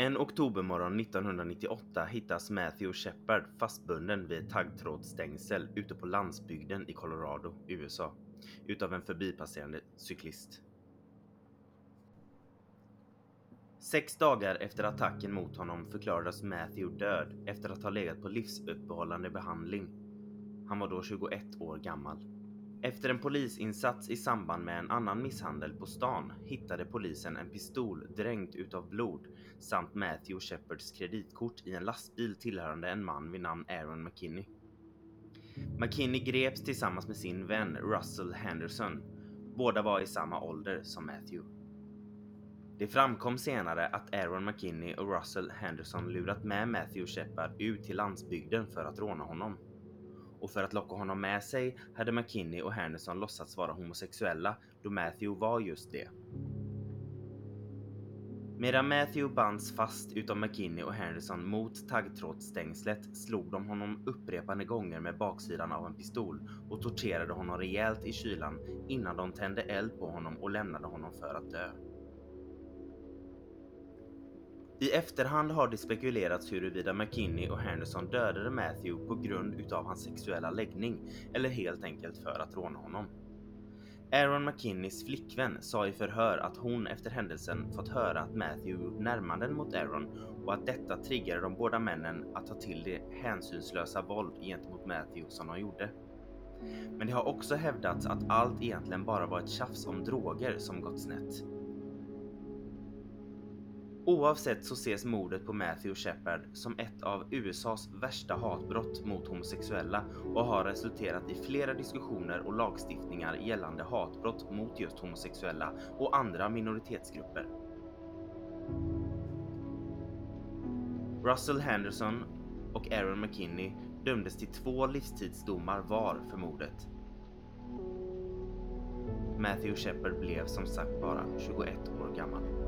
En oktobermorgon 1998 hittas Matthew Shepard fastbunden vid ett taggtrådsstängsel ute på landsbygden i Colorado, USA, utav en förbipasserande cyklist. Sex dagar efter attacken mot honom förklarades Matthew död efter att ha legat på livsuppehållande behandling. Han var då 21 år gammal. Efter en polisinsats i samband med en annan misshandel på stan hittade polisen en pistol dränkt utav blod samt Matthew Shepards kreditkort i en lastbil tillhörande en man vid namn Aaron McKinney. McKinney greps tillsammans med sin vän Russell Henderson. Båda var i samma ålder som Matthew. Det framkom senare att Aaron McKinney och Russell Henderson lurat med Matthew Shepard ut till landsbygden för att råna honom. Och för att locka honom med sig hade McKinney och Henderson låtsats vara homosexuella då Matthew var just det. Medan Matthew bands fast utav McKinney och Henderson mot taggtrådsstängslet slog de honom upprepade gånger med baksidan av en pistol och torterade honom rejält i kylan innan de tände eld på honom och lämnade honom för att dö. I efterhand har det spekulerats huruvida McKinney och Henderson dödade Matthew på grund utav hans sexuella läggning eller helt enkelt för att råna honom. Aaron McKinneys flickvän sa i förhör att hon efter händelsen fått höra att Matthew gjort närmanden mot Aaron och att detta triggade de båda männen att ta till det hänsynslösa våld gentemot Matthew som de gjorde. Men det har också hävdats att allt egentligen bara var ett tjafs om droger som gått snett. Oavsett så ses mordet på Matthew Shepard som ett av USAs värsta hatbrott mot homosexuella och har resulterat i flera diskussioner och lagstiftningar gällande hatbrott mot just homosexuella och andra minoritetsgrupper. Russell Henderson och Aaron McKinney dömdes till två livstidsdomar var för mordet. Matthew Shepard blev som sagt bara 21 år gammal.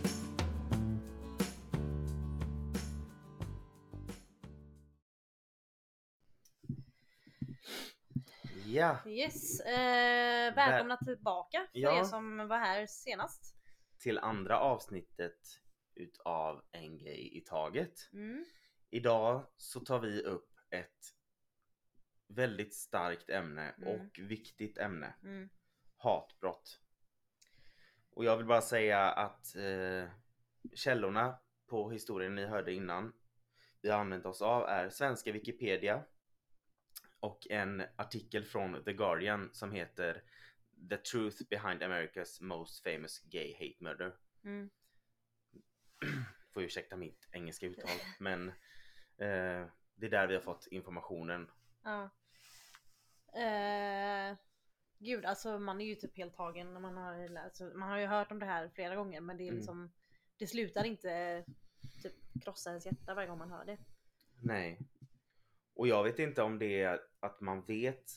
Ja, Yes, eh, välkomna tillbaka för Ja. er som var här senast. till andra avsnittet utav En gay i taget. Mm. Idag så tar vi upp ett väldigt starkt ämne Mm. och viktigt ämne. Mm. Hatbrott. Och jag vill bara säga att eh, källorna på historien ni hörde innan vi har använt oss av är svenska Wikipedia och en artikel från The Guardian som heter The Truth Behind America's Most Famous Gay Hate Murder. Mm. Får ursäkta mitt engelska uttal men eh, det är där vi har fått informationen. Ja. Eh, gud, alltså man är ju typ helt tagen när man har läst. Man har ju hört om det här flera gånger men det är Mm. liksom Det slutar inte typ krossa ens hjärta varje gång man hör det. Nej. Och jag vet inte om det är att man vet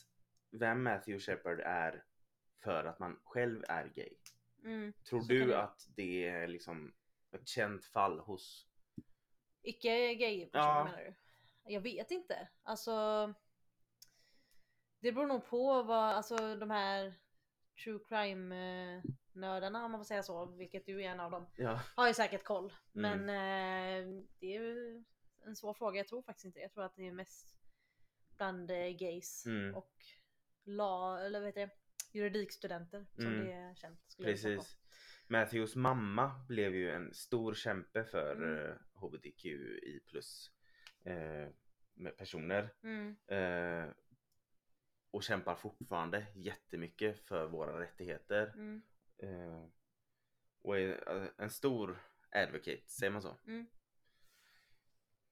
vem Matthew Shepard är för att man själv är gay. Mm. Tror du det- att det är liksom ett känt fall hos... Icke gay personer Ja. menar du? Jag vet inte. Alltså Det beror nog på vad, alltså de här true crime eh, nördarna om man får säga så, vilket du är en av dem, Ja, har ju säkert koll. Mm. Men eh, det är ju en svår fråga. Jag tror faktiskt inte Jag tror att det är mest bland eh, gays Mm. och la, eller vad heter det, juridikstudenter som Mm. det är känt. Precis. Matthews mamma blev ju en stor kämpe för Mm. eh, HBTQI plus eh, personer. Mm. Eh, och kämpar fortfarande jättemycket för våra rättigheter. Mm. Eh, och är eh, en stor advocate, säger man så?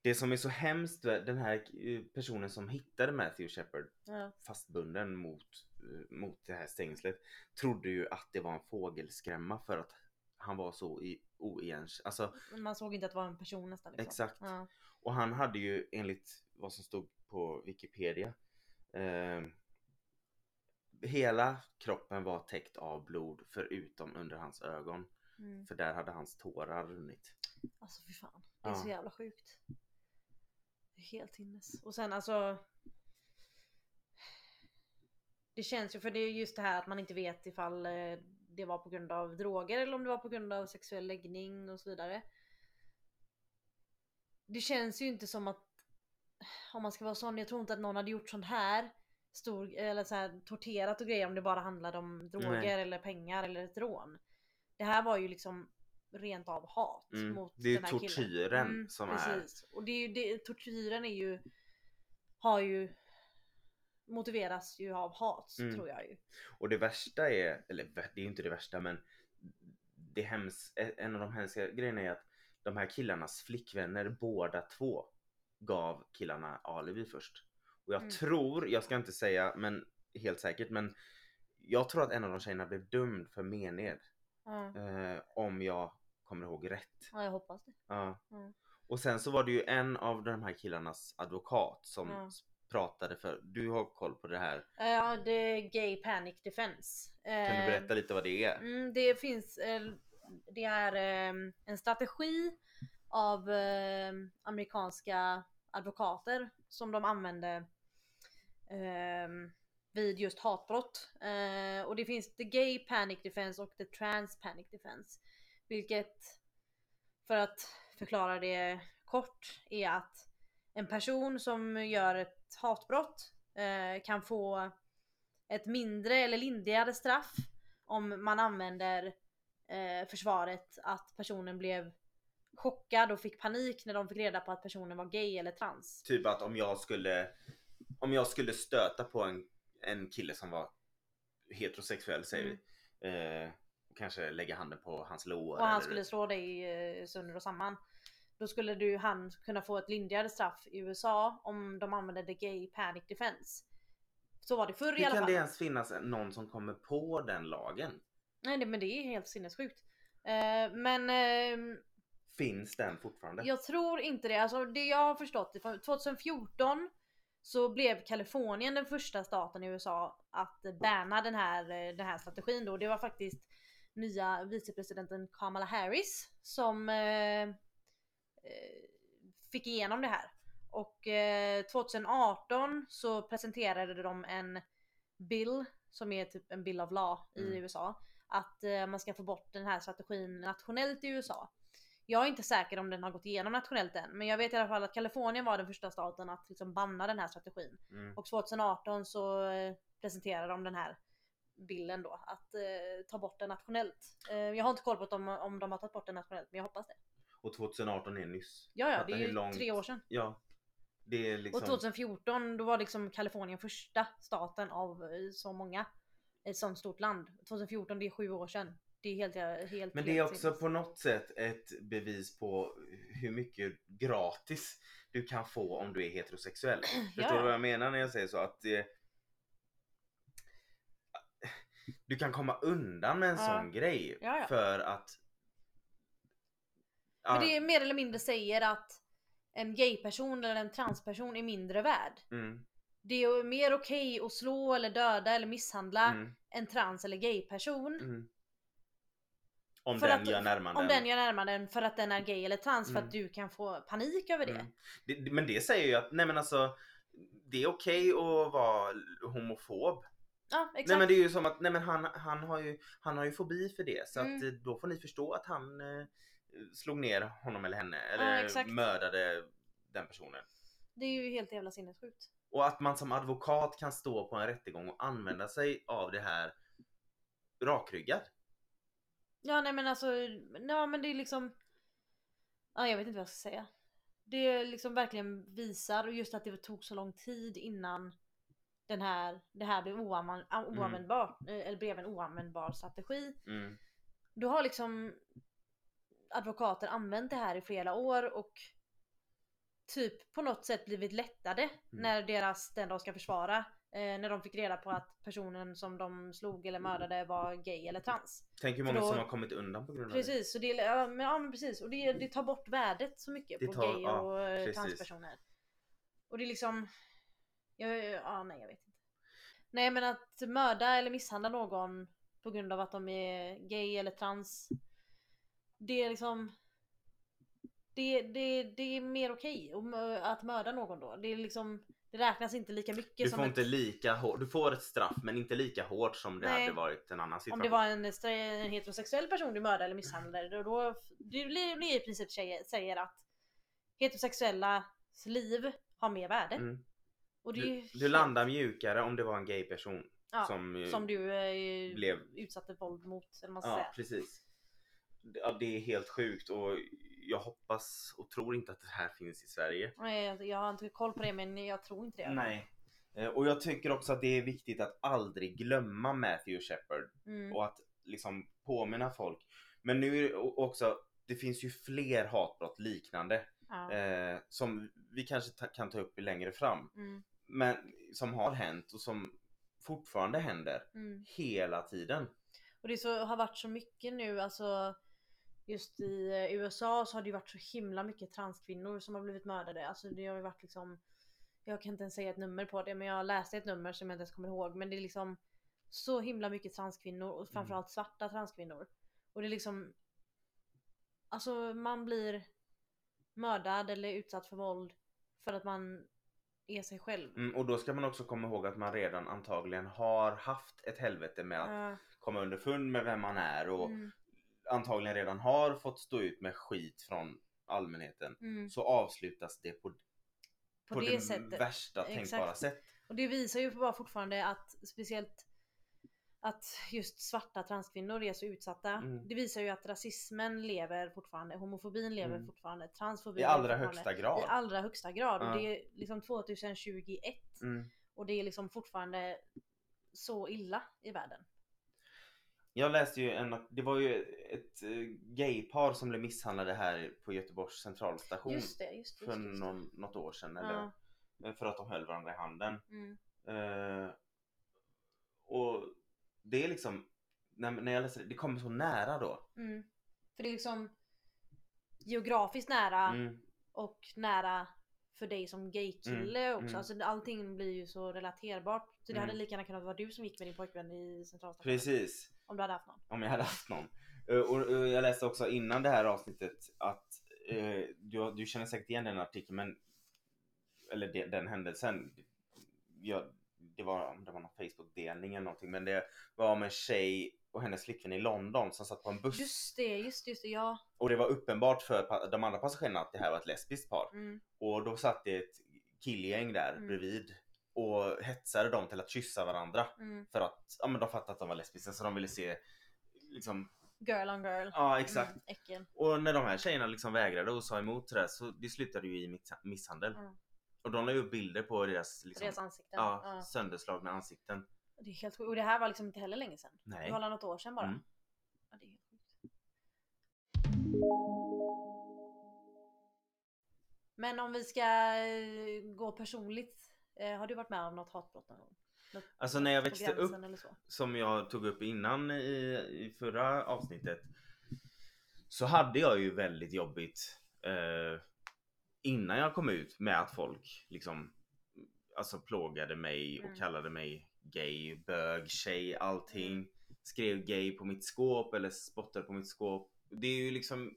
Det som är så hemskt, den här eh, personen som hittade Matthew Shepard Ja. fastbunden mot, eh, mot det här stängslet trodde ju att det var en fågelskrämma för att han var så oigens... Alltså, Man såg inte att det var en person nästan. Liksom. Exakt. Ja. och han hade ju enligt vad som stod på Wikipedia eh, hela kroppen var täckt av blod förutom under hans ögon. Mm. För där hade hans tårar runnit. Alltså fy fan. Det är Ja. så jävla sjukt. Helt hinnes. Och sen alltså. Det känns ju, för det är just det här att man inte vet ifall eh, det var på grund av droger eller om det var på grund av sexuell läggning och så vidare. Det känns ju inte som att, om man ska vara sån, jag tror inte att någon hade gjort sånt här. Stor, eller så här, torterat och grejer om det bara handlade om droger Nej. eller pengar eller ett rån. Det här var ju liksom rent av hat Mm. mot Det är den här killen. tortyren som är- precis. Och det är ju det, tortyren är ju har ju motiveras ju av hat Mm. tror jag ju. Och det värsta är, eller det är ju inte det värsta men det hems, en av de hemska grejerna är att de här killarnas flickvänner båda två gav killarna alibi först. Och jag Mm. tror, jag ska inte säga men helt säkert men jag tror att en av de tjejerna blev dömd för mened. Ja, Eh, om jag kommer ihåg rätt. ja jag hoppas det. Ja. Mm. Och sen så var det ju en av de här killarnas advokat som Ja. pratade för, du har koll på det här. Eh, Ja, det är Gay Panic Defense. Kan Eh, du berätta lite vad det är? Mm, det finns, eh, det är eh, en strategi av eh, amerikanska advokater som de använde eh, vid just hatbrott. Eh, och det finns the gay panic defense och the trans panic defense. Vilket, för att förklara det kort, är att en person som gör ett hatbrott eh, kan få ett mindre eller lindrigare straff om man använder eh, försvaret att personen blev chockad och fick panik när de fick reda på att personen var gay eller trans. Typ att om jag skulle Om jag skulle stöta på en, en kille som var heterosexuell säger Mm. vi. Eh, kanske lägga handen på hans lår. Och han eller- skulle slå dig eh, sönder och samman. Då skulle du, han kunna få ett lindrigare straff i USA om de använde the gay panic defense. Så var det förr i Hur alla kan fall. det ens finnas någon som kommer på den lagen? Nej det- men det är helt sinnessjukt. Eh, men ehm, Finns den fortfarande? Jag tror inte det. Alltså det jag har förstått, från 2014 så blev Kalifornien den första staten i USA att banna den här, eh, den här strategin då. Det var faktiskt nya vicepresidenten Kamala Harris som eh, eh, fick igenom det här. Och eh, 2018 så presenterade de en bill som är typ en bill of law i Mm. USA. Att eh, man ska få bort den här strategin nationellt i USA. Jag är inte säker om den har gått igenom nationellt än, men jag vet i alla fall att Kalifornien var den första staten att liksom banna den här strategin. Mm. Och 2018 så eh, presenterade de den här bilden då, att eh, ta bort den nationellt. Eh, jag har inte koll på om, om de har tagit bort den nationellt, men jag hoppas det. Och 2018 är nyss. Ja, ja, det är ju långt- tre år sedan. Ja. Det är liksom... Och 2014 då var liksom Kalifornien första staten av eh, så många. Ett sånt stort land. 2014 det är sju år sedan. Det är helt, helt Men det är också på något sätt ett bevis på hur mycket gratis du kan få om du är heterosexuell. Förstår Ja. du vad jag menar när jag säger så? Att eh, du kan komma undan med en Ja. sån grej Ja, ja. för att Men det är mer eller mindre säger att en gayperson eller en transperson är mindre värd. mm, Det är mer okej att slå eller döda eller misshandla mm, en trans eller gayperson. mm. Om För den att- gör närmanden. Om den gör närmanden för att den är gay eller trans för Mm. att du kan få panik över det. Mm. det, det- Men det säger ju att nej men alltså det är okej att vara homofob. Ja exakt. Nej men det är ju som att nej men han, han, har ju, han har ju fobi för det så Mm. att eh, då får ni förstå att han eh, slog ner honom eller henne eller exakt. mördade den personen. Det är ju helt jävla sinnessjukt. Och att man som advokat kan stå på en rättegång och använda sig av det här rakryggad. Ja nej men alltså, ja men det är liksom Ja jag vet inte vad jag ska säga. Det liksom verkligen visar och just att det tog så lång tid innan den här, det här blev oanvänd, oanvändbart, eh, eller blev en oanvändbar strategi. Mm. Då har liksom advokater använt det här i flera år och typ på något sätt blivit lättade när deras, den de ska försvara, eh, när de fick reda på att personen som de slog eller mördade var gay eller trans. Tänk hur många då- som har kommit undan på grund av det. Precis, så det, ja, men, ja, men precis. Och det, det tar bort värdet så mycket Det på tar- gay ja, och precis. transpersoner. Och det är liksom, ja, ja nej jag vet inte. Nej men att mörda eller misshandla någon på grund av att de är gay eller trans. Det är liksom det, det, det är mer okej okay att mörda någon då. Det är liksom det räknas inte lika mycket du som får ett, inte lika hårt, du får ett straff men inte lika hårt som det Nej. hade varit en annan situation. Om det var en, en heterosexuell person du mördade eller misshandlade då, då det blir i princip säger, säger att heterosexuellas liv har mer värde. mm. Och det ju du, du landar mjukare om det var en gay person ja, som, eh, som du eh, blev utsatte våld mot. Eller man Ja säga. precis. Ja, det är helt sjukt och jag hoppas och tror inte att det här finns i Sverige. Nej, Jag har inte koll på det men jag tror inte det. Nej. Eh, Och jag tycker också att det är viktigt att aldrig glömma Matthew Shepard Mm. och att liksom påminna folk. Men nu är det också, det finns ju fler hatbrott liknande Ja. eh, som vi kanske ta, kan ta upp längre fram. Mm. Men som har hänt och som fortfarande händer Mm. hela tiden. Och det så, har varit så mycket nu, alltså just i eh, USA så har det ju varit så himla mycket transkvinnor som har blivit mördade. Alltså det har ju varit liksom Jag kan inte ens säga ett nummer på det men jag läste ett nummer som jag inte ens kommer ihåg men det är liksom så himla mycket transkvinnor och framförallt svarta transkvinnor. Och det är liksom Alltså man blir mördad eller utsatt för våld för att man är sig själv. Mm, och då ska man också komma ihåg att man redan antagligen har haft ett helvete med att Ja, komma underfund med vem man är och mm, antagligen redan har fått stå ut med skit från allmänheten. mm. Så avslutas det på, På, på det, det, värsta Exakt. tänkbara sätt. Och det visar ju bara fortfarande att speciellt att just svarta transkvinnor är så utsatta. Mm. Det visar ju att rasismen lever fortfarande, homofobin lever Mm. fortfarande, transfobin I lever allra fortfarande. högsta grad. I allra högsta grad. Ja. Och det är liksom 2021 Mm. och det är liksom fortfarande så illa i världen. Jag läste ju en, det var ju ett eh, gaypar som blev misshandlade här på Göteborgs centralstation Just det, just det. för Just det, någon, något år sedan eller för att de höll varandra i handen. Mm. Eh, och det är liksom, när, när jag läser det, det kommer så nära då. Mm. För det är liksom geografiskt nära Mm. och nära för dig som gaykille Mm, också. mm. Alltså allting blir ju så relaterbart. Så det Mm. hade lika gärna kunnat vara du som gick med din pojkvän i centralstationen. Precis. Om du hade haft någon. Om jag hade haft någon. Eh, Och, och jag läste också innan det här avsnittet att eh, du, du känner säkert igen den artikeln men eller de, den händelsen. Jag, det var om det var någon Facebook-delning eller någonting men det var om en tjej och hennes flickvän i London som satt på en buss Just det, just det, just det. Ja. och det var uppenbart för de andra passagerarna att det här var ett lesbiskt par. Mm. Och då satt det ett killgäng där Mm. bredvid och hetsade dem till att kyssa varandra Mm. för att ja, men de fattade att de var lesbiska så de ville se liksom Girl on girl. Ja exakt. Mm, äckel. Och när de här tjejerna liksom vägrade och sa emot det där så det slutade ju i miss- misshandel. Mm. Och de la ju upp bilder på deras, liksom, Deras ansikten. ja, Ja. sönderslagna ansikten. Det är helt sjukt. Och det här var liksom inte heller länge sedan. Nej. Det var något år sedan bara. Mm. Ja, det är helt sjukt. Men om vi ska eh, gå personligt. Eh, har du varit med om något hatbrott någon gång? Något Alltså när jag växte upp, som jag tog upp innan i, i förra avsnittet. Så hade jag ju väldigt jobbigt eh, innan jag kom ut med att folk liksom alltså plågade mig och Mm. kallade mig gay, bög, tjej, allting. Skrev gay på mitt skåp eller spottade på mitt skåp. Det är ju liksom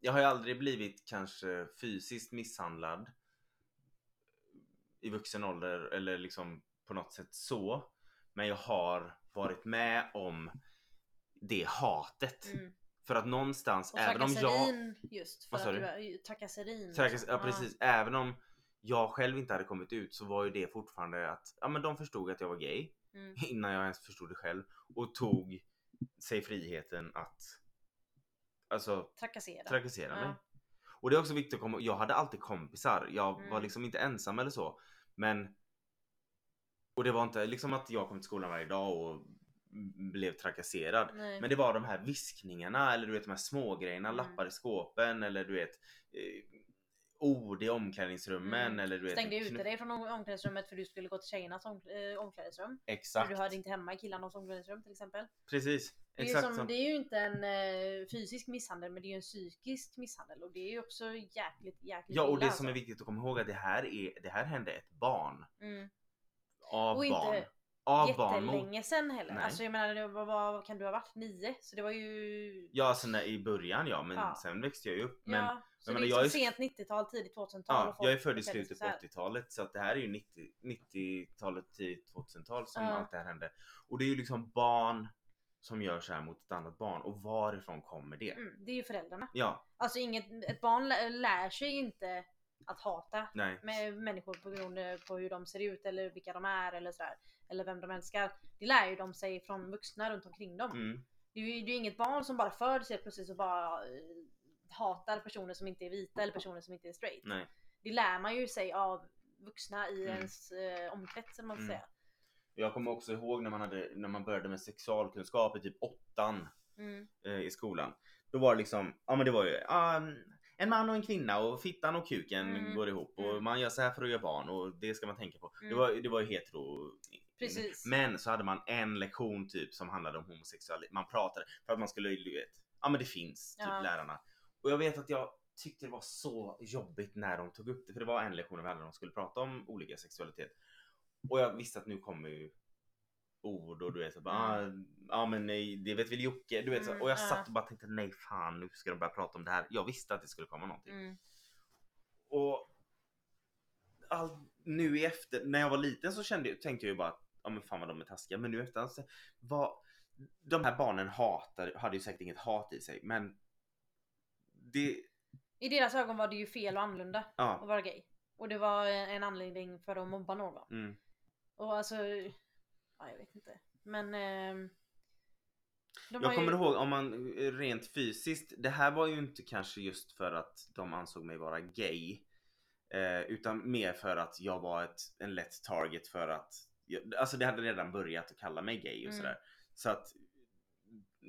Jag har ju aldrig blivit kanske fysiskt misshandlad i vuxen ålder eller liksom på något sätt så. Men jag har varit med om det hatet. Mm. För att någonstans, Och även om jag... just. För att du? trakasserin. Trakass- liksom. ja precis, även om jag själv inte hade kommit ut så var ju det fortfarande att ja, men de förstod att jag var gay Mm. innan jag ens förstod det själv och tog sig friheten att alltså Trakassera. trakassera Ja. mig. Och det är också viktigt att komma Jag hade alltid kompisar. Jag var Mm. liksom inte ensam eller så. Men och det var inte liksom att jag kom till skolan varje dag och blev trakasserad. Nej. Men det var de här viskningarna eller du vet de här små grejerna, Mm. lappar i skåpen eller du vet eh, ord i omklädningsrummen Mm. eller du vet Stängde ute dig från om- omklädningsrummet för du skulle gå till tjejernas om, eh, omklädningsrum. För Exakt. du hörde inte hemma i killarnas omklädningsrum till exempel. Precis. Det är, Exakt som, det är ju inte en eh, fysisk misshandel men det är ju en psykisk misshandel och det är ju också jäkligt jäkligt Ja och illa, det alltså. som är viktigt att komma ihåg är att det här, är, det här hände ett barn. Mm. Av Och inte- barn. Av jättelänge sen heller. Nej. Alltså jag menar, det var, vad kan du ha varit? Nio? Så det var ju... Ja, alltså när, i början ja, men Ja. sen växte jag ju upp. Men ja, så jag det är jag liksom är- sent 90-tal, tidigt 2000-tal. Ja, jag är född i slutet på här. 80-talet så att det här är ju 90 90-talet, tidigt 2000-tal som Ja. allt det här hände. Och det är ju liksom barn som gör så här mot ett annat barn och varifrån kommer det? Mm, det är ju föräldrarna. Ja, Alltså inget, ett barn lär, lär sig inte att hata nej. med människor på grund på hur de ser ut eller vilka de är eller sådär. Eller vem de älskar. Det lär ju de sig från vuxna runt omkring dem. Mm, Det är ju det är ju inget barn som bara föds helt plötsligt och bara eh, hatar personer som inte är vita eller personer som inte är straight. nej. Det lär man ju sig av vuxna i Mm. ens eh, omkrets man ska Mm. säga. Jag kommer också ihåg när man, hade, när man började med sexualkunskap i typ åttan Mm. eh, i skolan. Då var det liksom, ja men det var ju ah, en man och en kvinna och fittan och kuken Mm. går ihop och Mm. man gör så här för att göra barn och det ska man tänka på. Det Mm. var, det var ju hetero. Precis. Men så hade man en lektion typ som handlade om homosexualitet. Man pratade för att man skulle, du vet, ja men det finns typ Ja. lärarna. Och jag vet att jag tyckte det var så jobbigt när de tog upp det. För det var en lektion hade där de skulle prata om olika sexualitet. Och jag visste att nu kommer ju ord och du vet så bara, ah, ja men nej, det vet väl Jocke. Du vet, så, Mm, och jag ja. satt och bara tänkte nej fan nu ska de börja prata om det här. Jag visste att det skulle komma någonting. Mm. Och all, nu i efter, när jag var liten så kände, jag- tänkte jag ju bara att ja men fan vad de är taskiga. Men nu efter alltså, vad, de här barnen hatar, hade ju säkert inget hat i sig men det, I deras ögon var det ju fel och annorlunda att ja. vara gay. Och det var en anledning för att mobba någon. Mm. Och alltså, ja, jag vet inte. Men... har Jag kommer ju, ihåg om man rent fysiskt, det här var ju inte kanske just för att de ansåg mig vara gay. Eh, utan mer för att jag var ett, en lätt target för att, jag, alltså det hade redan börjat att kalla mig gay och Mm. sådär. Så att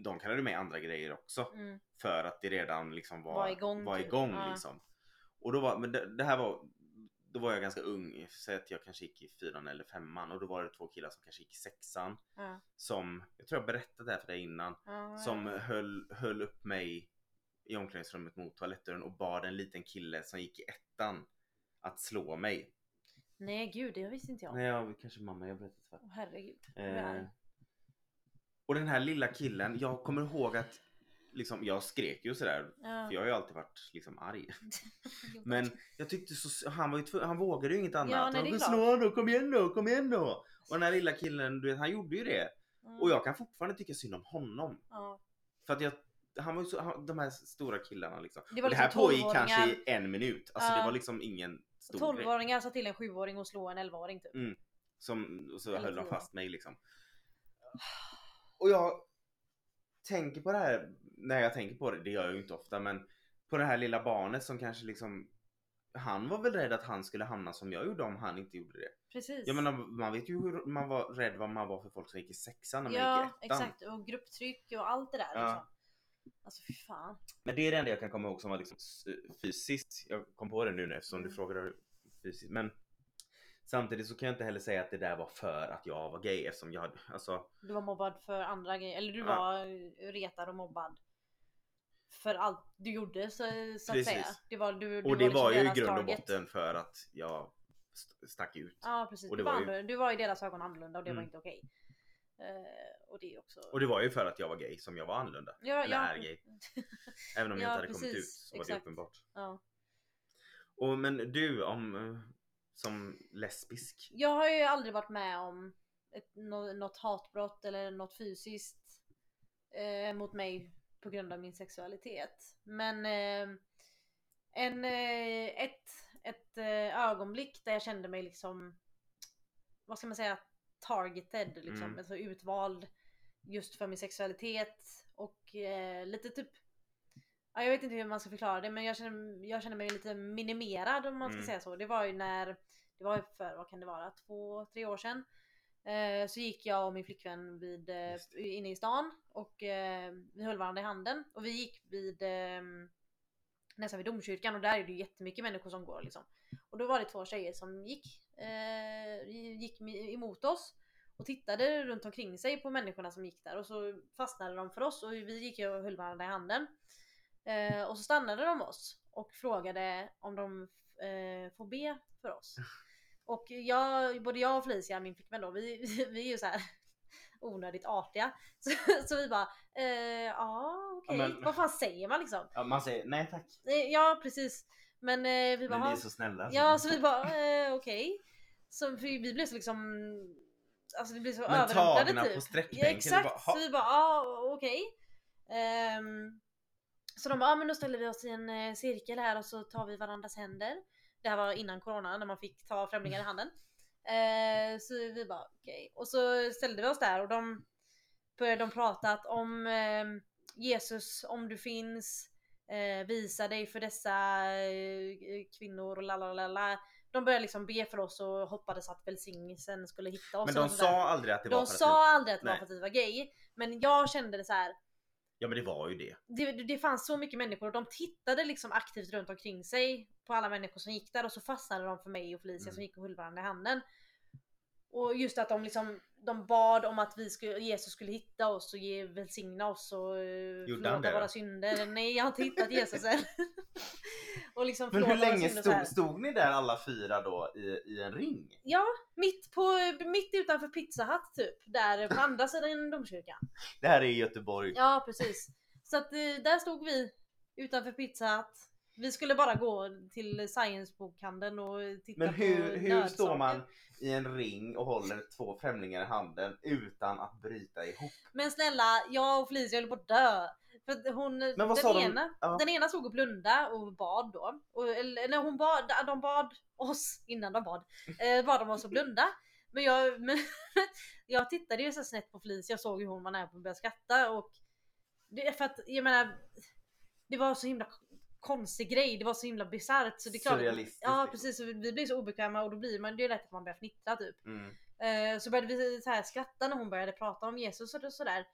de kallade mig andra grejer också. Mm, För att det redan liksom var, Var igång, var typ. igång Ja. liksom. Och då var, men det, det här var, då var jag ganska ung, säg att jag kanske gick i fyran eller femman och då var det två killar som kanske gick i sexan. ja, Som, jag tror jag berättade det här för dig innan, ja, som ja. höll, höll upp mig i omklädningsrummet mot toalettdörren och bad en liten kille som gick i ettan att slå mig. Nej gud, det visste inte jag. Nej, jag, kanske mamma jag berättade för. Åh, herregud. Eh, och den här lilla killen, jag kommer ihåg att liksom, jag skrek ju sådär. Ja. För jag har ju alltid varit liksom arg. Men jag tyckte så, han var ju han vågade ju inget annat. Ja, nej, han det klart. slå då, kom igen då, kom igen då. Och den här lilla killen, du vet, han gjorde ju det. Mm, Och jag kan fortfarande tycka synd om honom. ja. För att jag, han var ju så, han, de här stora killarna liksom. Det Och var det här liksom pågick 12-åringar. kanske i en minut. Alltså det Ja. var liksom ingen stor grej. 12-åringar sa till en 7-åring att slå en 11-åring typ. Mm. Som, och så Eller höll de fast mig liksom. Och jag tänker på det här, när jag tänker på det, det gör jag ju inte ofta, men på det här lilla barnet som kanske liksom han var väl rädd att han skulle hamna som jag gjorde om han inte gjorde det. Precis. Jag menar, man vet ju hur man var rädd vad man var för folk som gick i sexan när man ja, gick i ettan. exakt. Och grupptryck och allt det där Ja. liksom. Alltså fy fan. Men det är det enda jag kan komma ihåg som var liksom fysiskt. Jag kom på det nu eftersom du Mm. frågade fysiskt. Men samtidigt så kan jag inte heller säga att det där var för att jag var gay eftersom jag hade, alltså Du var mobbad för andra grejer. Eller du Ja. var retad och mobbad. För allt du gjorde så, så att Precis. säga. Det var, du, du och det liksom var ju i grund och target. botten för att jag st- stack ut. Ja precis. och Du det var, var ju- du var i deras ögon annorlunda och det var Mm. inte okej. Eh, och det också... Och det var ju för att jag var gay som jag var annorlunda. ja, eller ja. är gay. Även om jag Ja, inte hade kommit ut precis. så var det Exakt. uppenbart. ja. Och men du om eh, som lesbisk. Jag har ju aldrig varit med om ett, nå- något hatbrott eller något fysiskt eh, mot mig på grund av min sexualitet. Men eh, en, eh, ett, ett eh, ögonblick där jag kände mig liksom, vad ska man säga, targeted, liksom, Mm. alltså utvald just för min sexualitet och eh, lite typ Ja, jag vet inte hur man ska förklara det men jag känner, jag känner mig lite minimerad om man ska Mm. säga så. Det var ju när, det var ju för, vad kan det vara, två, tre år sedan. Eh, så gick jag och min flickvän vid, eh, inne i stan och eh, vi höll varandra i handen och vi gick vid eh, nästan vid domkyrkan och där är det ju jättemycket människor som går liksom. Och då var det två tjejer som gick, eh, gick emot oss och tittade runt omkring sig på människorna som gick där och så fastnade de för oss och vi gick och höll varandra i handen. Eh, och så stannade de oss och frågade om de eh, får be för oss. Och jag, både jag och Felicia, min flickvän då, vi, vi är ju så här onödigt artiga. Så, så vi bara, eh, ja okej, Ja, men- vad fan säger man liksom? Ja, man säger nej tack. Eh, Ja precis. Men eh, vi bara, Men ni är "Ja." så snälla. ja så vi bara, eh, okej. Så för vi blev så liksom, alltså det blev så Men överrumplade typ. på Ja, sträckbänken. exakt, Bara, så vi bara ah, okej. Ehm, så de bara, ah, men då ställer vi oss i en eh, cirkel här och så tar vi varandras händer. Det här var innan corona när man fick ta främlingar i handen. Eh, så vi bara okej. Och så ställde vi oss där och de började de prata att om eh, Jesus, om du finns, eh, visa dig för dessa eh, kvinnor och la la la la. De började liksom be för oss och hoppades att välsignelsen skulle hitta oss. Men de sa aldrig att det var De för att sa aldrig att det var för att vi var gay. Men jag kände det så här. Ja men det var ju det. Det, det fanns så mycket människor och de tittade liksom aktivt runt omkring sig på alla människor som gick där och så fastnade de för mig och Felicia Mm. som gick och höll varandra i handen. Och just att de liksom de bad om att vi skulle, Jesus skulle hitta oss och ge, välsigna oss och eh, förlåta våra synder. Nej jag har inte hittat Jesus än. och liksom Men hur länge stod, stod ni där alla fyra då i, i en ring? Ja, mitt, på, mitt utanför Pizza Hut typ. Där på andra sidan domkyrkan. Det här är i Göteborg. Ja precis. Så att eh, där stod vi utanför Pizza Hut. Vi skulle bara gå till Science-bokhandeln och titta Men hur, på hur nödsaker. står man i en ring och håller två främlingar i handen utan att bryta ihop? Men snälla, jag och Felicia höll på att dö. För hon, den, sa de? ena, Ja. den ena stod och blundade och bad då. Och, eller när hon bad, de bad oss innan de bad. Eh, bad de oss att blunda. Men jag, men, jag tittade ju så snett på Felicia och såg hur hon var nära på att börja skratta. Och det för att jag menar, det var så himla konstig grej. Det var så himla bisarrt. Så det är klart, Surrealistiskt, Ja liksom. precis, så vi blir så obekväma och då blir man, det är lätt att man börjar fnittra typ. Mm. Eh, så började vi så här skratta när hon började prata om Jesus och sådär.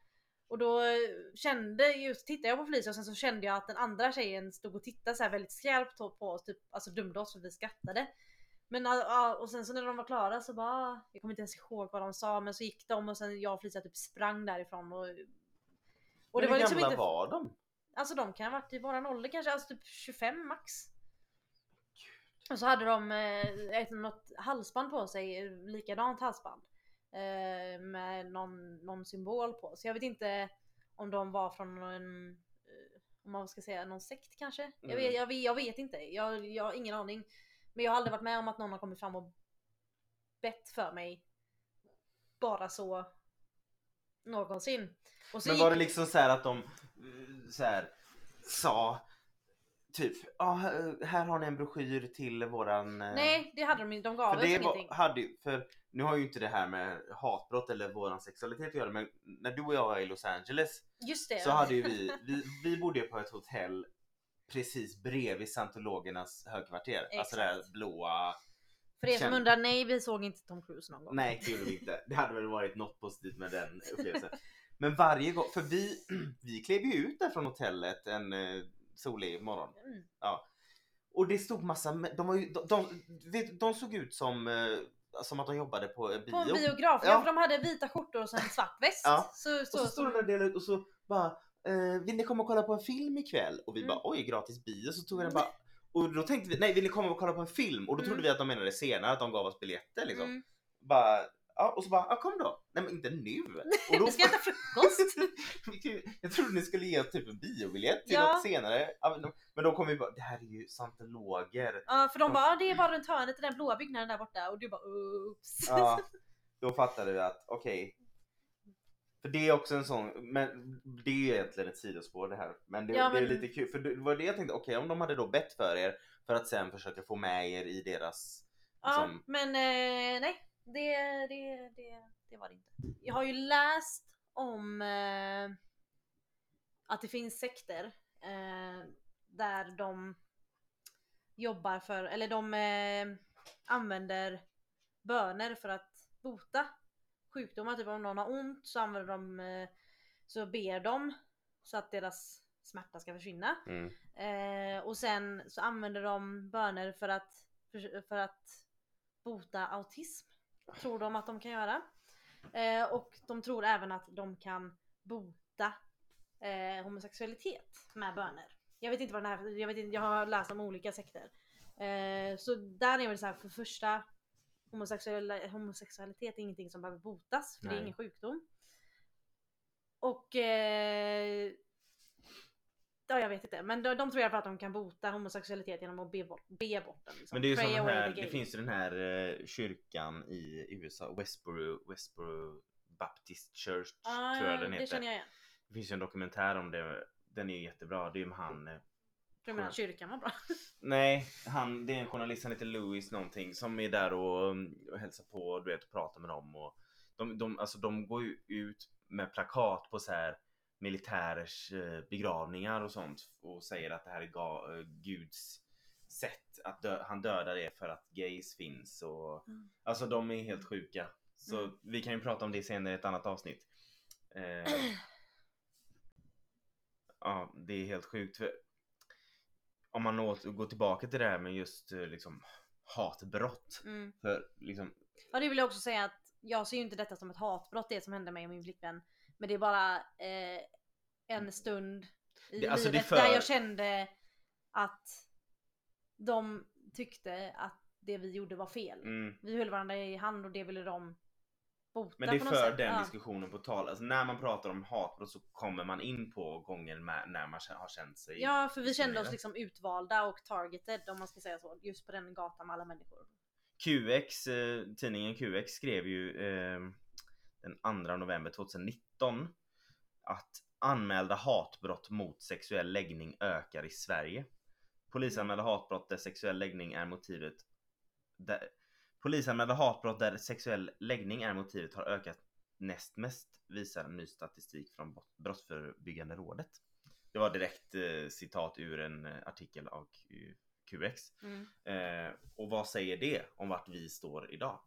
Och då eh, kände, just tittade jag på Felicia och sen så kände jag att den andra tjejen stod och tittade så här väldigt skarpt på oss, typ, alltså dömde oss för vi skrattade. Men och sen så när de var klara så bara, jag kommer inte ens ihåg vad de sa men så gick de och sen jag och Felicia typ sprang därifrån och och hur liksom gamla var de? Alltså de kan ha varit i våran ålder kanske, alltså typ 25 max. Och så hade de eh, ett, något halsband på sig, likadant halsband. Eh, med någon, någon symbol på. Så jag vet inte om de var från en, eh, om man ska säga någon sekt kanske. Jag, Mm. vet, jag, vet, jag vet inte, jag, jag har ingen aning. Men jag har aldrig varit med om att någon har kommit fram och bett för mig. Bara så någonsin. Och så Men gick- var det liksom så här att de eh, så här, sa typ ja här har ni en broschyr till våran eh, Nej det hade de inte, de gav För oss det ingenting. var, hade, för nu har ju inte det här med hatbrott eller våran sexualitet att göra men när du och jag var i Los Angeles Just det. så hade ju vi, vi, vi bodde på ett hotell precis bredvid scientologernas högkvarter. Alltså det här Exakt. blåa. För er som Känn- undrar, nej vi såg inte Tom Cruise någon gång. Nej det gjorde vi inte. Det hade väl varit något positivt med den upplevelsen. Men varje gång, för vi, vi klev ju ut där från hotellet en eh, solig morgon. Mm. Och det stod massa, de, var ju, de, de, vet, de såg ut som, eh, som att de jobbade på bio. På en biograf, ja. Ja. för de hade vita skjortor och sen en svart väst. Ja. Så, Och så, så stod de där och delade ut och så bara, eh, vill ni komma och kolla på en film ikväll? Och vi Mm. bara, oj gratis bio. Så tog vi den bara, och då tänkte vi, nej vill ni komma och kolla på en film? Och då Mm. trodde vi att de menade senare, att de gav oss biljetter liksom. Mm. Bara, ja, och så bara, ja kom då. Nej men inte nu. Och då, Vi ska äta frukost. Vi jag trodde ni skulle ge oss typ en biobiljett till Ja. något senare. Men de- de kom ju bara, det här är ju scientologer. Ja för de bara, "Ah, det är bara runt hörnet i den blåa byggnaden där borta. Och du bara, oops. Ja, då fattade vi att okej. För det är också en sån, men det är ju egentligen ett sidospår det här. Men det, Ja, det är men- lite kul, för det var det jag tänkte, okej om de hade då bett för er för att sen försöka få med er i deras, Ja, liksom, men eh, nej. Det, det, det, det var det inte. Jag har ju läst om eh, att det finns sekter eh, där de jobbar för, eller de eh, använder böner för att bota sjukdomar. Typ om någon har ont så använder de, eh, så ber de så att deras smärta ska försvinna. mm. Eh, och sen så använder de böner för att, för, för att bota autism. Tror de att de kan göra. Eh, och de tror även att de kan bota eh, homosexualitet med böner. Jag vet inte vad den här, jag, vet inte, jag har läst om olika sekter. Eh, så där är väl så här för första homosexualitet är ingenting som behöver botas, för det är Nej. ingen sjukdom. Och eh, Ja jag vet inte men de, de tror i alla fall att de kan bota homosexualitet genom att be bort, be bort den. Liksom. Men det är ju away här, det finns ju den här eh, kyrkan i USA, Westboro, Westboro Baptist Church ah, tror jag den Det heter. känner jag igen. Det finns ju en dokumentär om det. Den är ju jättebra. Det är ju med han. Du menar kyrkan var bra? Nej, han, det är en journalist, han heter Louis någonting som är där och, um, och hälsar på du vet och pratar med dem och de, de, alltså, de går ju ut med plakat på så här militärers eh, begravningar och sånt och säger att det här är ga, eh, Guds sätt att dö, han dödar det för att gays finns och Mm. alltså de är helt sjuka. Så Mm. vi kan ju prata om det senare i ett annat avsnitt. Eh, ja, det är helt sjukt. För om man åter, går tillbaka till det här med just eh, liksom hatbrott. Mm. För liksom, Ja det vill jag också säga att jag ser ju inte detta som ett hatbrott det som hände mig och min flickvän. Men det är bara eh, en stund i Det- alltså, livet för- där jag kände att de tyckte att det vi gjorde var fel. mm, Vi höll varandra i hand och det ville de bota men det är på något för sätt. den ja. diskussionen på tal. Alltså när man pratar om hatbrott så kommer man in på gånger med, när man har känt sig Ja för vi kände oss liksom utvalda och targeted om man ska säga så. Just på den gatan med alla människor. QX, eh, tidningen QX skrev ju eh, den 2 november 2019 att anmälda hatbrott mot sexuell läggning ökar i Sverige. Polisanmälda hatbrott där sexuell läggning är motivet där, Polisanmälda hatbrott där sexuell läggning är motivet har ökat näst mest visar en ny statistik från Brott- Brottsförebyggande rådet. Det var direkt eh, citat ur en eh, artikel av Q- QX. Mm. Eh, och vad säger det om vart vi står idag?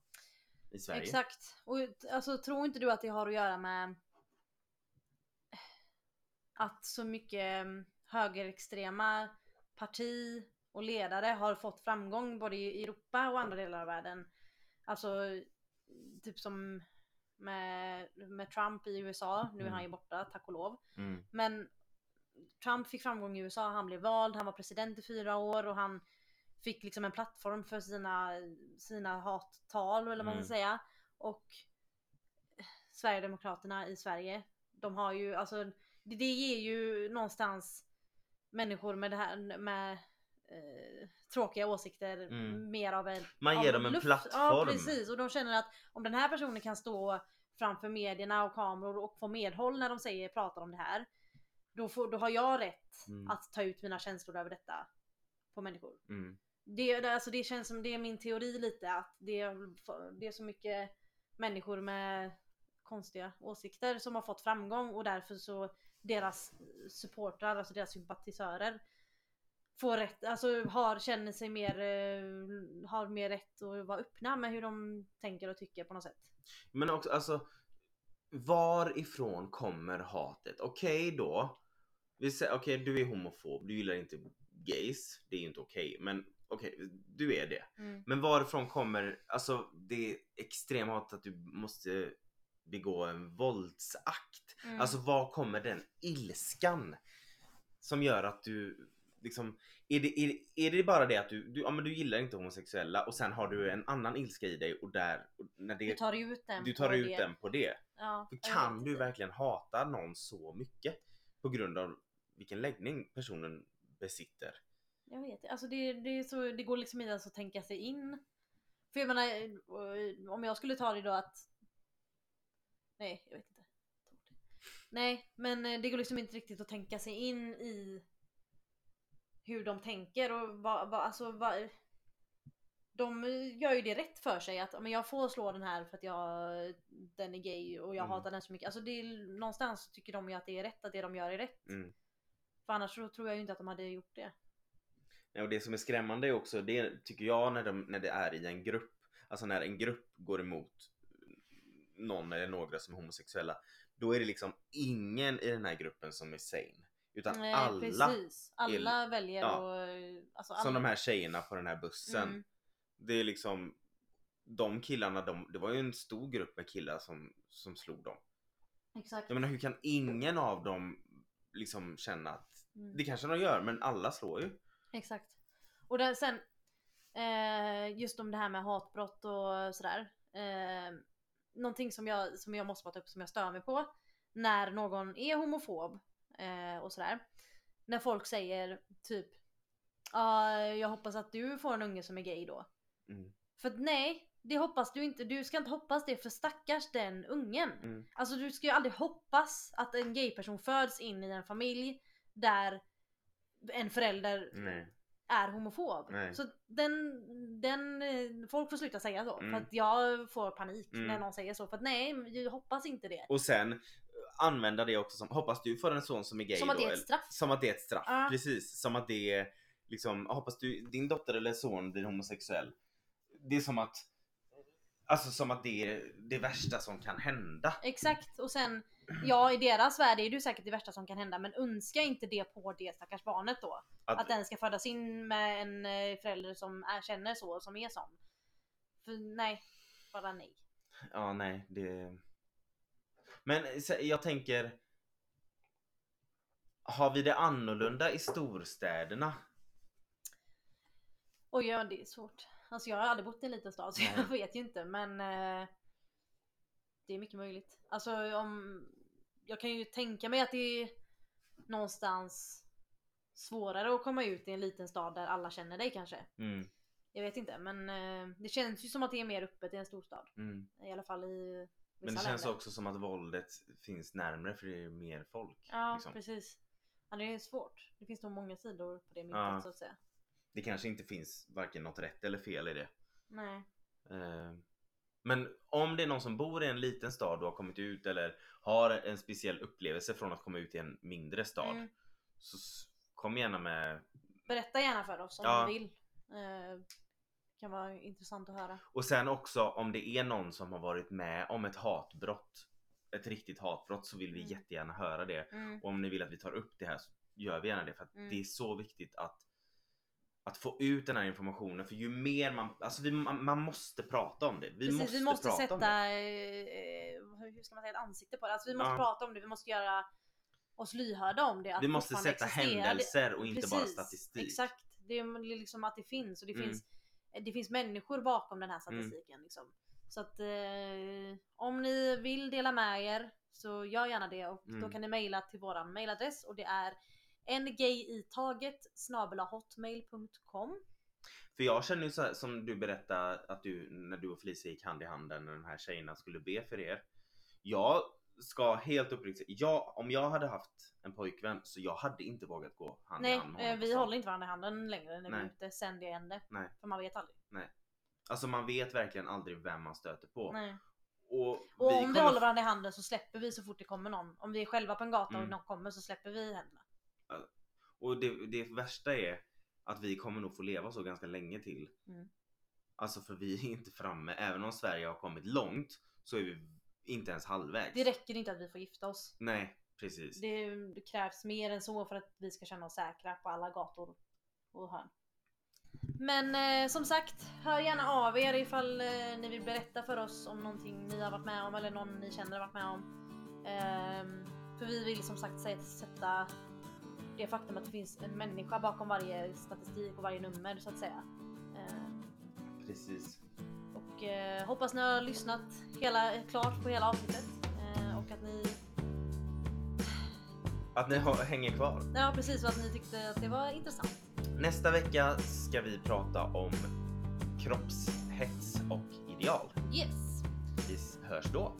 I Sverige? Exakt. Och alltså tror inte du att det har att göra med att så mycket mm, högerextrema parti och ledare har fått framgång både i Europa och andra delar av världen. Alltså typ som med, med Trump i USA, nu är han ju borta tack och lov. Mm. Men Trump fick framgång i USA, han blev vald, han var president i fyra år och han fick liksom en plattform för sina, sina hattal eller vad man ska säga. Och Sverigedemokraterna i Sverige, de har ju alltså det, det ger ju någonstans människor med det här med eh, tråkiga åsikter Mm. mer av en Man ger dem en luft. plattform. Ja precis och de känner att om den här personen kan stå framför medierna och kameror och få medhåll när de säger pratar om det här. Då, får, då har jag rätt Mm. att ta ut mina känslor över detta på människor. Mm. Det, det, alltså det känns som det är min teori lite att det, det är så mycket människor med konstiga åsikter som har fått framgång och därför så deras supportrar, alltså deras sympatisörer får rätt, alltså har, känner sig mer, eh, har mer rätt att vara öppna med hur de tänker och tycker på något sätt. Men också alltså Varifrån kommer hatet? Okej då. Vi säger okej du är homofob, du gillar inte gays. Det är ju inte okej. Men okej, du är det. Mm. Men varifrån kommer alltså det extrema hatet att du måste begå en våldsakt? Mm. Alltså var kommer den ilskan? Som gör att du liksom är det, är, är det bara det att du, du, ja, men du gillar inte homosexuella och sen har du en annan ilska i dig och där och när det, du tar ut den du tar på ut det. den på det. Ja, För kan du verkligen hata någon så mycket? På grund av vilken läggning personen besitter. Jag vet inte. alltså det, det, så, det går liksom inte ens att tänka sig in. För jag menar, eh, om jag skulle ta det då att... Nej, jag vet inte. Nej, men eh, det går liksom inte riktigt att tänka sig in i hur de tänker och vad, vad alltså vad... De gör ju det rätt för sig att men jag får slå den här för att jag, den är gay och jag Mm. hatar den så mycket. Alltså det är, någonstans tycker de ju att det är rätt, att det de gör är rätt. Mm. För annars så tror jag ju inte att de hade gjort det. Ja, och det som är skrämmande är också, det tycker jag när, de, när det är i en grupp. Alltså när en grupp går emot någon eller några som är homosexuella. Då är det liksom ingen i den här gruppen som är sane. Utan Nej, alla, precis. Alla väljer ja. att... Alltså, som alla- de här tjejerna på den här bussen. Mm. Det är liksom de killarna, de, det var ju en stor grupp med killar som, som slog dem. Exakt. Jag menar hur kan ingen av dem liksom känna att Mm. det kanske de gör men alla slår ju. Exakt. Och där, sen Eh, just om det här med hatbrott och sådär. Eh, någonting som jag, som jag måste prata upp som jag stör mig på. När någon är homofob eh, och sådär. När folk säger typ Ja, jag hoppas att du får en unge som är gay då. Mm. För att nej, det hoppas du inte. Du ska inte hoppas det för stackars den ungen. Mm. Alltså du ska ju aldrig hoppas att en gayperson föds in i en familj där en förälder Nej. är homofob. Nej. Så den, den, folk får sluta säga så. Mm. För att jag får panik Mm. när någon säger så. För att nej, jag hoppas inte det. Och sen använda det också som, hoppas du får en son som är gay Som att då, det är ett eller- straff. Som att det är ett straff, Ja. precis. Som att det är liksom, hoppas du din dotter eller son blir homosexuell. Det är som att, alltså som att det är det värsta som kan hända. Exakt. Och sen, ja i deras värld är det ju säkert det värsta som kan hända. Men önska inte det på det stackars barnet då. Att, Att den ska födas in med en eh, förälder som är, känner så, som är sån. För nej, bara nej. Ja, nej, det... Men jag tänker... Har vi det annorlunda i storstäderna? Oj, ja det är svårt. Alltså jag har aldrig bott i en liten stad så jag vet ju inte men eh, Det är mycket möjligt. Alltså om Jag kan ju tänka mig att det är någonstans svårare att komma ut i en liten stad där alla känner dig kanske. Mm, Jag vet inte men eh, det känns ju som att det är mer öppet i en storstad. mm. I alla fall i Men det känns länder. också som att våldet finns närmre för det är mer folk. Ja liksom. precis. Ja, det är svårt. Det finns nog många sidor på det myntet Ja. så att säga. Det kanske inte finns varken något rätt eller fel i det. Nej. Eh, Men om det är någon som bor i en liten stad och har kommit ut eller har en speciell upplevelse från att komma ut i en mindre stad. Mm. Så kom gärna med Berätta gärna för oss om Ja. ni vill. Eh, kan vara intressant att höra. Och sen också om det är någon som har varit med om ett hatbrott. Ett riktigt hatbrott så vill vi Mm. jättegärna höra det. Mm. Och om ni vill att vi tar upp det här så gör vi gärna det för att Mm. det är så viktigt att att få ut den här informationen för ju mer man, alltså vi, man, man måste prata om det. Vi Precis, måste, vi måste prata om det. sätta, eh, hur ska man säga, ett ansikte på det. Alltså vi måste Ja. prata om det, vi måste göra oss lyhörda om det. Vi måste sätta existera. händelser och inte bara Precis, statistik. Exakt, det är liksom att det finns och det Mm. finns det finns människor bakom den här statistiken. Liksom. Så att eh, om ni vill dela med er så gör gärna det och då Mm. kan ni mejla till våran mailadress och det är ngayitaget hotmail.com För jag känner ju så här, som du berättade att du när du och Felicia gick hand i hand när de här tjejerna skulle be för er. Jag ska helt uppriktigt jag, om jag hade haft en pojkvän så jag hade inte vågat gå hand i Nej, hand med eh, honom på vi stan. håller inte varandra i handen längre när vi är Nej. ute sen det hände. Nej. För man vet aldrig. Alltså man vet verkligen aldrig vem man stöter på. Nej. Och, Och om vi kommer- håller varandra i handen så släpper vi så fort det kommer någon. Om vi är själva på en gata Mm. och någon kommer så släpper vi händerna. Och det, det värsta är att vi kommer nog få leva så ganska länge till. Mm. Alltså för vi är inte framme, även om Sverige har kommit långt så är vi inte ens halvvägs. Det räcker inte att vi får gifta oss. Nej, precis. Det, det krävs mer än så för att vi ska känna oss säkra på alla gator och hörn. Men eh, som sagt, hör gärna av er ifall eh, ni vill berätta för oss om någonting ni har varit med om eller någon ni känner har varit med om. Ehm, för vi vill som sagt sä- sätta det faktum att det finns en människa bakom varje statistik och varje nummer så att säga. Ehm, Precis. Och eh, hoppas ni har lyssnat hela, klart på hela avsnittet eh, och att ni Att ni har, hänger kvar. Ja precis, och att ni tyckte att det var intressant. Nästa vecka ska vi prata om kroppshets och ideal. Yes! Vi hörs då.